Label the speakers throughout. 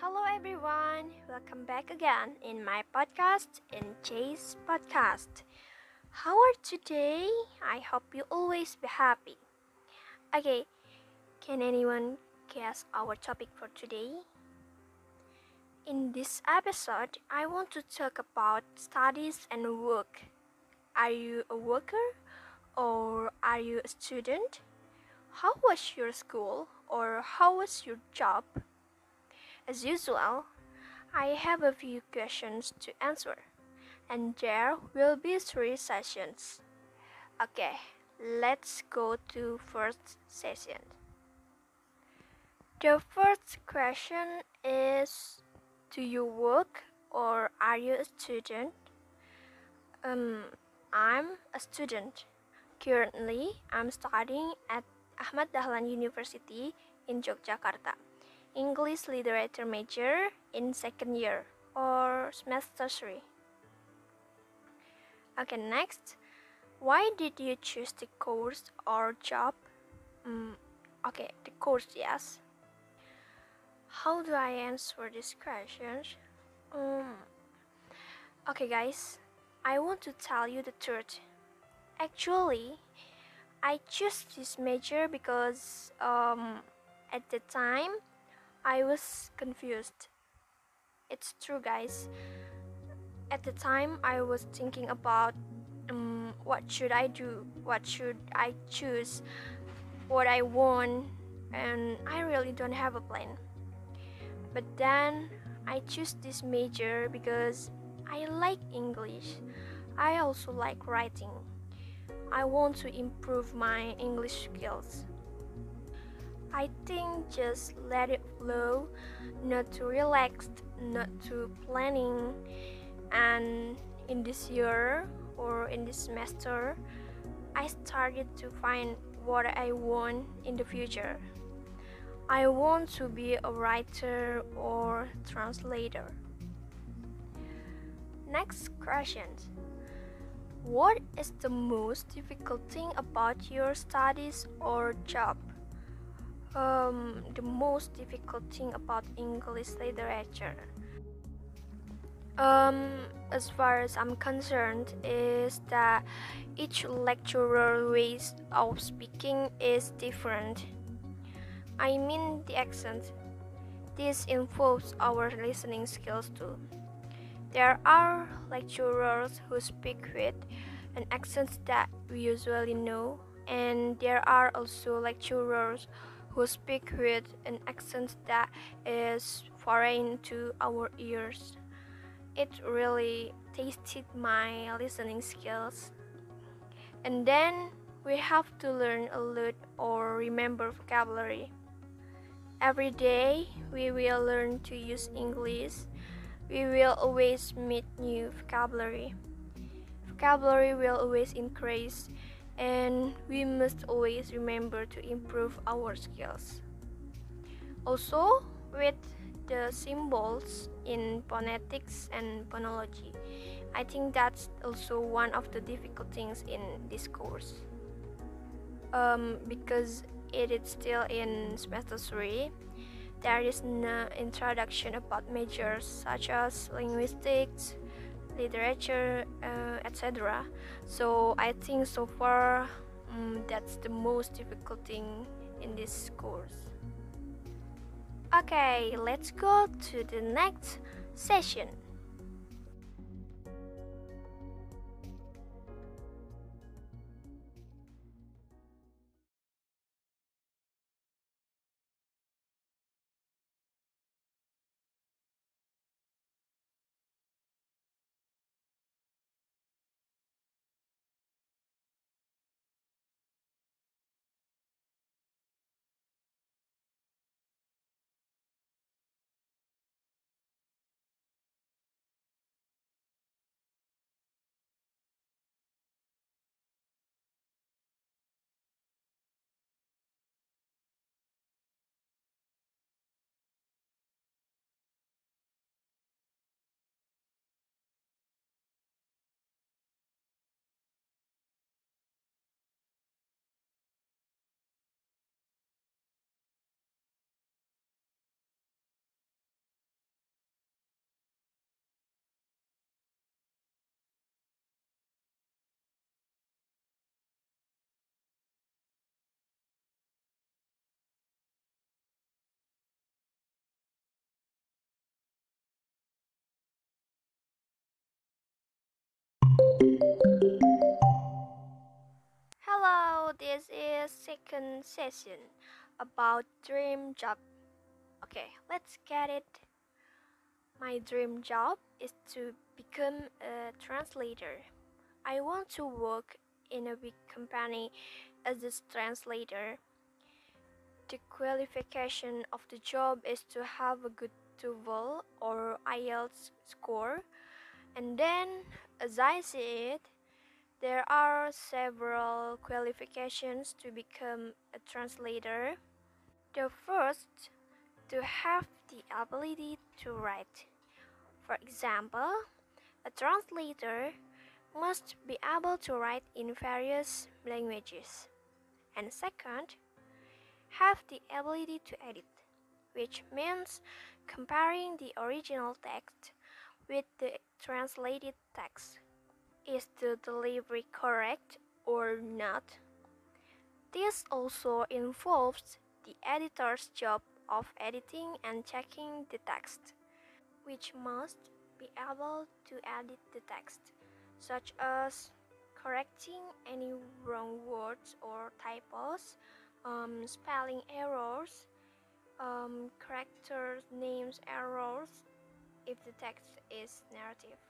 Speaker 1: Hello everyone, welcome back again in my podcast in Chase Podcast. How are today? I hope you always be happy. Okay, can anyone guess our topic for today? In this episode, I want to talk about studies and work. Are you a worker or are you a student? How was your school or how was your job? As usual, I have a few questions to answer, and there will be three sessions. Okay, let's go to first session. The first question is Do you work or are you a student? Um, I'm a student. Currently, I'm studying at Ahmad Dahlan University in Yogyakarta. English Literature major in second year or semester 3. Okay, next. Why did you choose the course or job? Mm, okay, the course, yes. How do I answer these questions? Um, okay, guys, I want to tell you the truth. Actually, I chose this major because um, at the time I was confused. It's true, guys. At the time, I was thinking about um, what should I do, what should I choose, what I want, and I really don't have a plan. But then I choose this major because I like English. I also like writing. I want to improve my English skills. I think just let it flow, not too relaxed, not too planning. And in this year or in this semester, I started to find what I want in the future. I want to be a writer or translator. Next question. What is the most difficult thing about your studies or job? Um, the most difficult thing about English literature. Um, as far as I'm concerned, is that each lecturer ways of speaking is different. I mean the accent. This involves our listening skills too. There are lecturers who speak with an accent that we usually know, and there are also lecturers who speak with an accent that is foreign to our ears. It really tasted my listening skills. And then we have to learn a lot or remember vocabulary. Every day we will learn to use English. We will always meet new vocabulary. Vocabulary will always increase and we must always remember to improve our skills. Also, with the symbols in phonetics and phonology, I think that's also one of the difficult things in this course. Um, because it is still in semester 3, there is no introduction about majors such as linguistics, literature, uh, etc. So I think so far um, that's the most difficult thing in this course. Okay, let's go to the next session. Is second session about dream job. Okay, let's get it. My dream job is to become a translator. I want to work in a big company as a translator. The qualification of the job is to have a good TOEFL or IELTS score. And then, as I see it, there are several qualifications to become a translator. The first, to have the ability to write. For example, a translator must be able to write in various languages. And second, have the ability to edit, which means comparing the original text with the translated text. Is the delivery correct or not? This also involves the editor's job of editing and checking the text, which must be able to edit the text, such as correcting any wrong words or typos, um, spelling errors, um, character names errors if the text is narrative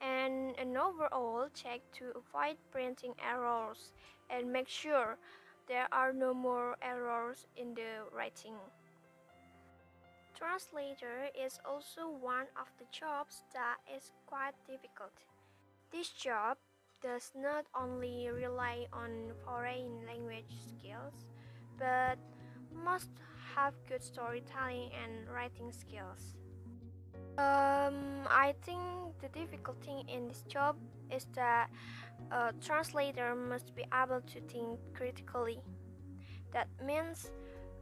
Speaker 1: and an overall check to avoid printing errors and make sure there are no more errors in the writing. Translator is also one of the jobs that is quite difficult. This job does not only rely on foreign language skills, but must have good storytelling and writing skills. Um, I think the difficult thing in this job is that a translator must be able to think critically. That means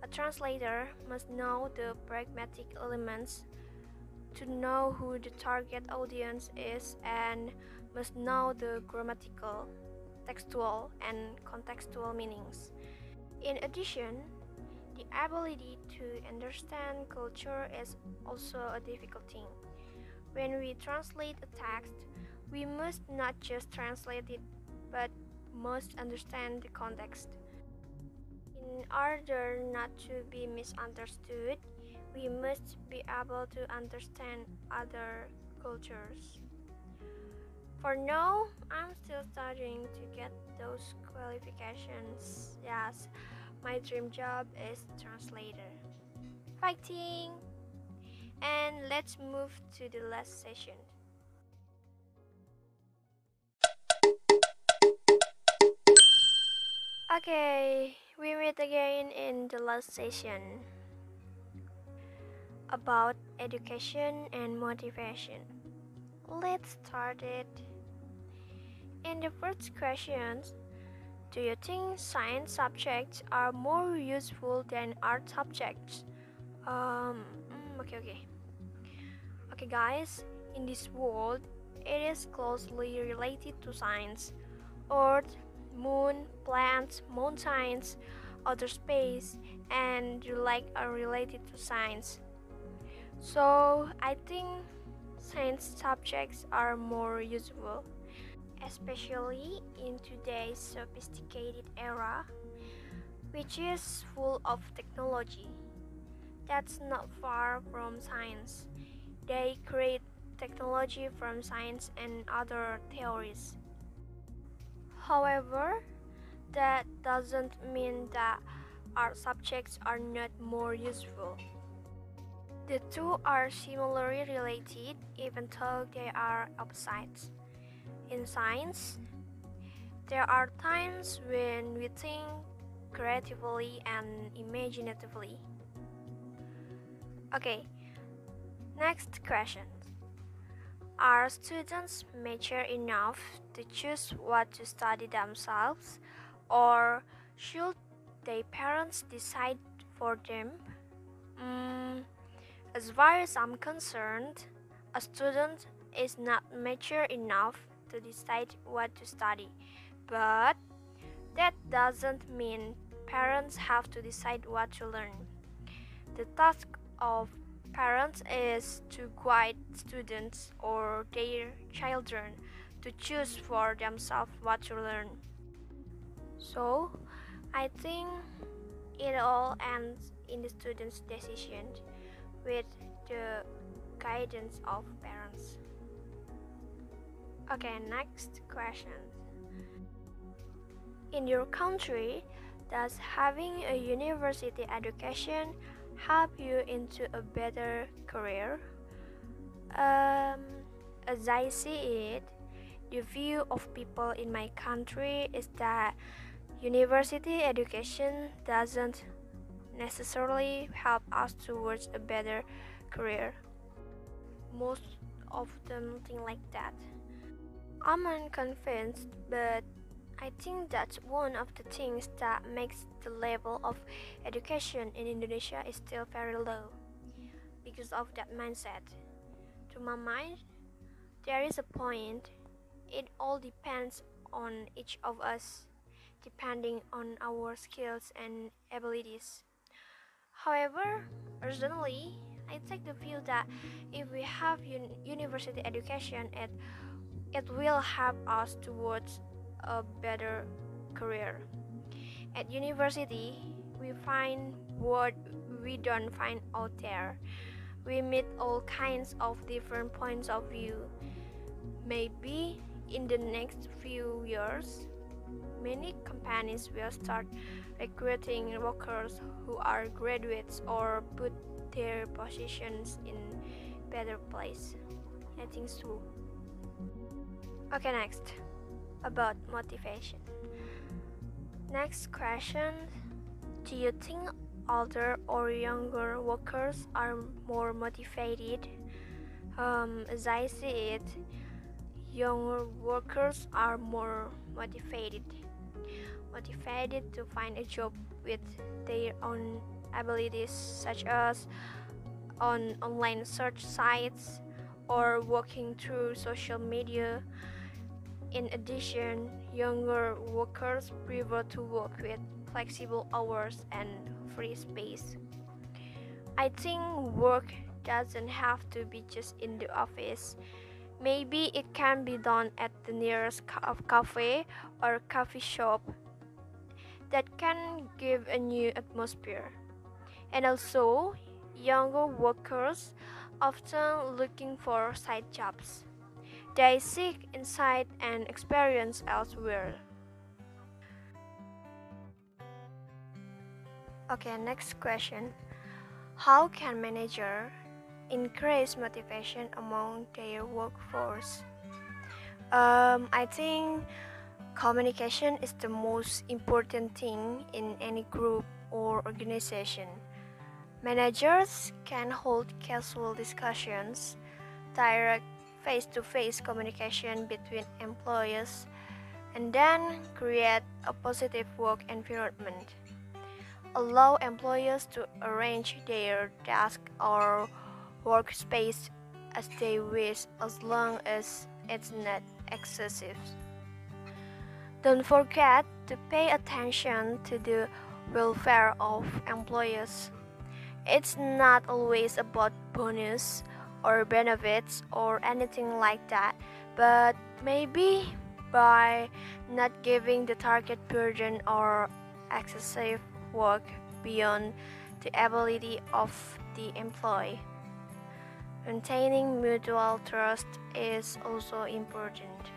Speaker 1: a translator must know the pragmatic elements to know who the target audience is and must know the grammatical, textual, and contextual meanings. In addition, the ability to understand culture is also a difficult thing. When we translate a text, we must not just translate it, but must understand the context. In order not to be misunderstood, we must be able to understand other cultures. For now, I'm still studying to get those qualifications. Yes, my dream job is translator. Fighting! And let's move to the last session. Okay, we meet again in the last session about education and motivation. Let's start it. In the first questions, do you think science subjects are more useful than art subjects? Um, mm, okay, okay. Okay, guys, in this world, it is closely related to science. Earth, moon, plants, mountains, outer space, and the like are related to science. So, I think science subjects are more useful especially in today's sophisticated era, which is full of technology. That's not far from science. They create technology from science and other theories. However, that doesn't mean that our subjects are not more useful. The two are similarly related even though they are opposites. In science, there are times when we think creatively and imaginatively. Okay, next question. Are students mature enough to choose what to study themselves, or should their parents decide for them? Mm, as far as I'm concerned, a student is not mature enough to decide what to study. But that doesn't mean parents have to decide what to learn. The task of parents is to guide students or their children to choose for themselves what to learn. So, I think it all ends in the student's decision with the guidance of parents. Okay, next question. In your country, does having a university education help you into a better career? Um, as I see it, the view of people in my country is that university education doesn't necessarily help us towards a better career. Most of them think like that. I'm unconvinced, but I think that's one of the things that makes the level of education in Indonesia is still very low because of that mindset. To my mind, there is a point. It all depends on each of us, depending on our skills and abilities. However, personally, I take the view that if we have un- university education, it it will help us towards a better career. At university, we find what we don't find out there. We meet all kinds of different points of view. Maybe in the next few years, many companies will start recruiting workers who are graduates or put their positions in better place. I think so. Okay, next about motivation. Next question Do you think older or younger workers are more motivated? Um, as I see it, younger workers are more motivated. Motivated to find a job with their own abilities, such as on online search sites or working through social media in addition, younger workers prefer to work with flexible hours and free space. I think work doesn't have to be just in the office. Maybe it can be done at the nearest cafe or coffee shop that can give a new atmosphere. And also, younger workers often looking for side jobs. They seek insight and experience elsewhere. Okay, next question. How can manager increase motivation among their workforce? Um, I think communication is the most important thing in any group or organization. Managers can hold casual discussions, direct face to face communication between employees, and then create a positive work environment. Allow employees to arrange their desk or workspace as they wish as long as it's not excessive. Don't forget to pay attention to the welfare of employees. It's not always about bonus or benefits or anything like that, but maybe by not giving the target burden or excessive work beyond the ability of the employee. Maintaining mutual trust is also important.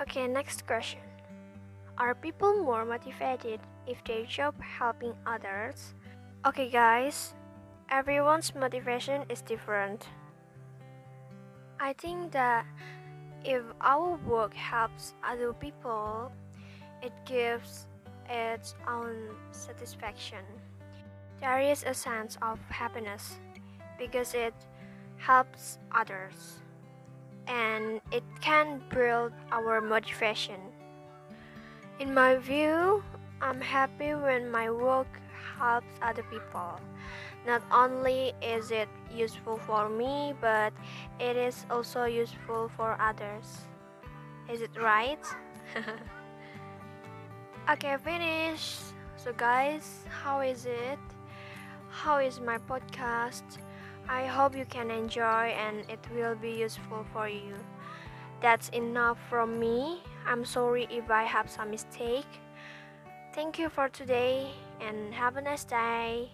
Speaker 1: Okay, next question. Are people more motivated if they job helping others? Okay, guys, everyone's motivation is different. I think that if our work helps other people, it gives its own satisfaction. There is a sense of happiness because it helps others and it can build our motivation. In my view, I'm happy when my work helps other people. Not only is it useful for me, but it is also useful for others. Is it right? okay, finish. So, guys, how is it? How is my podcast? I hope you can enjoy and it will be useful for you. That's enough from me. I'm sorry if I have some mistake. Thank you for today and have a nice day.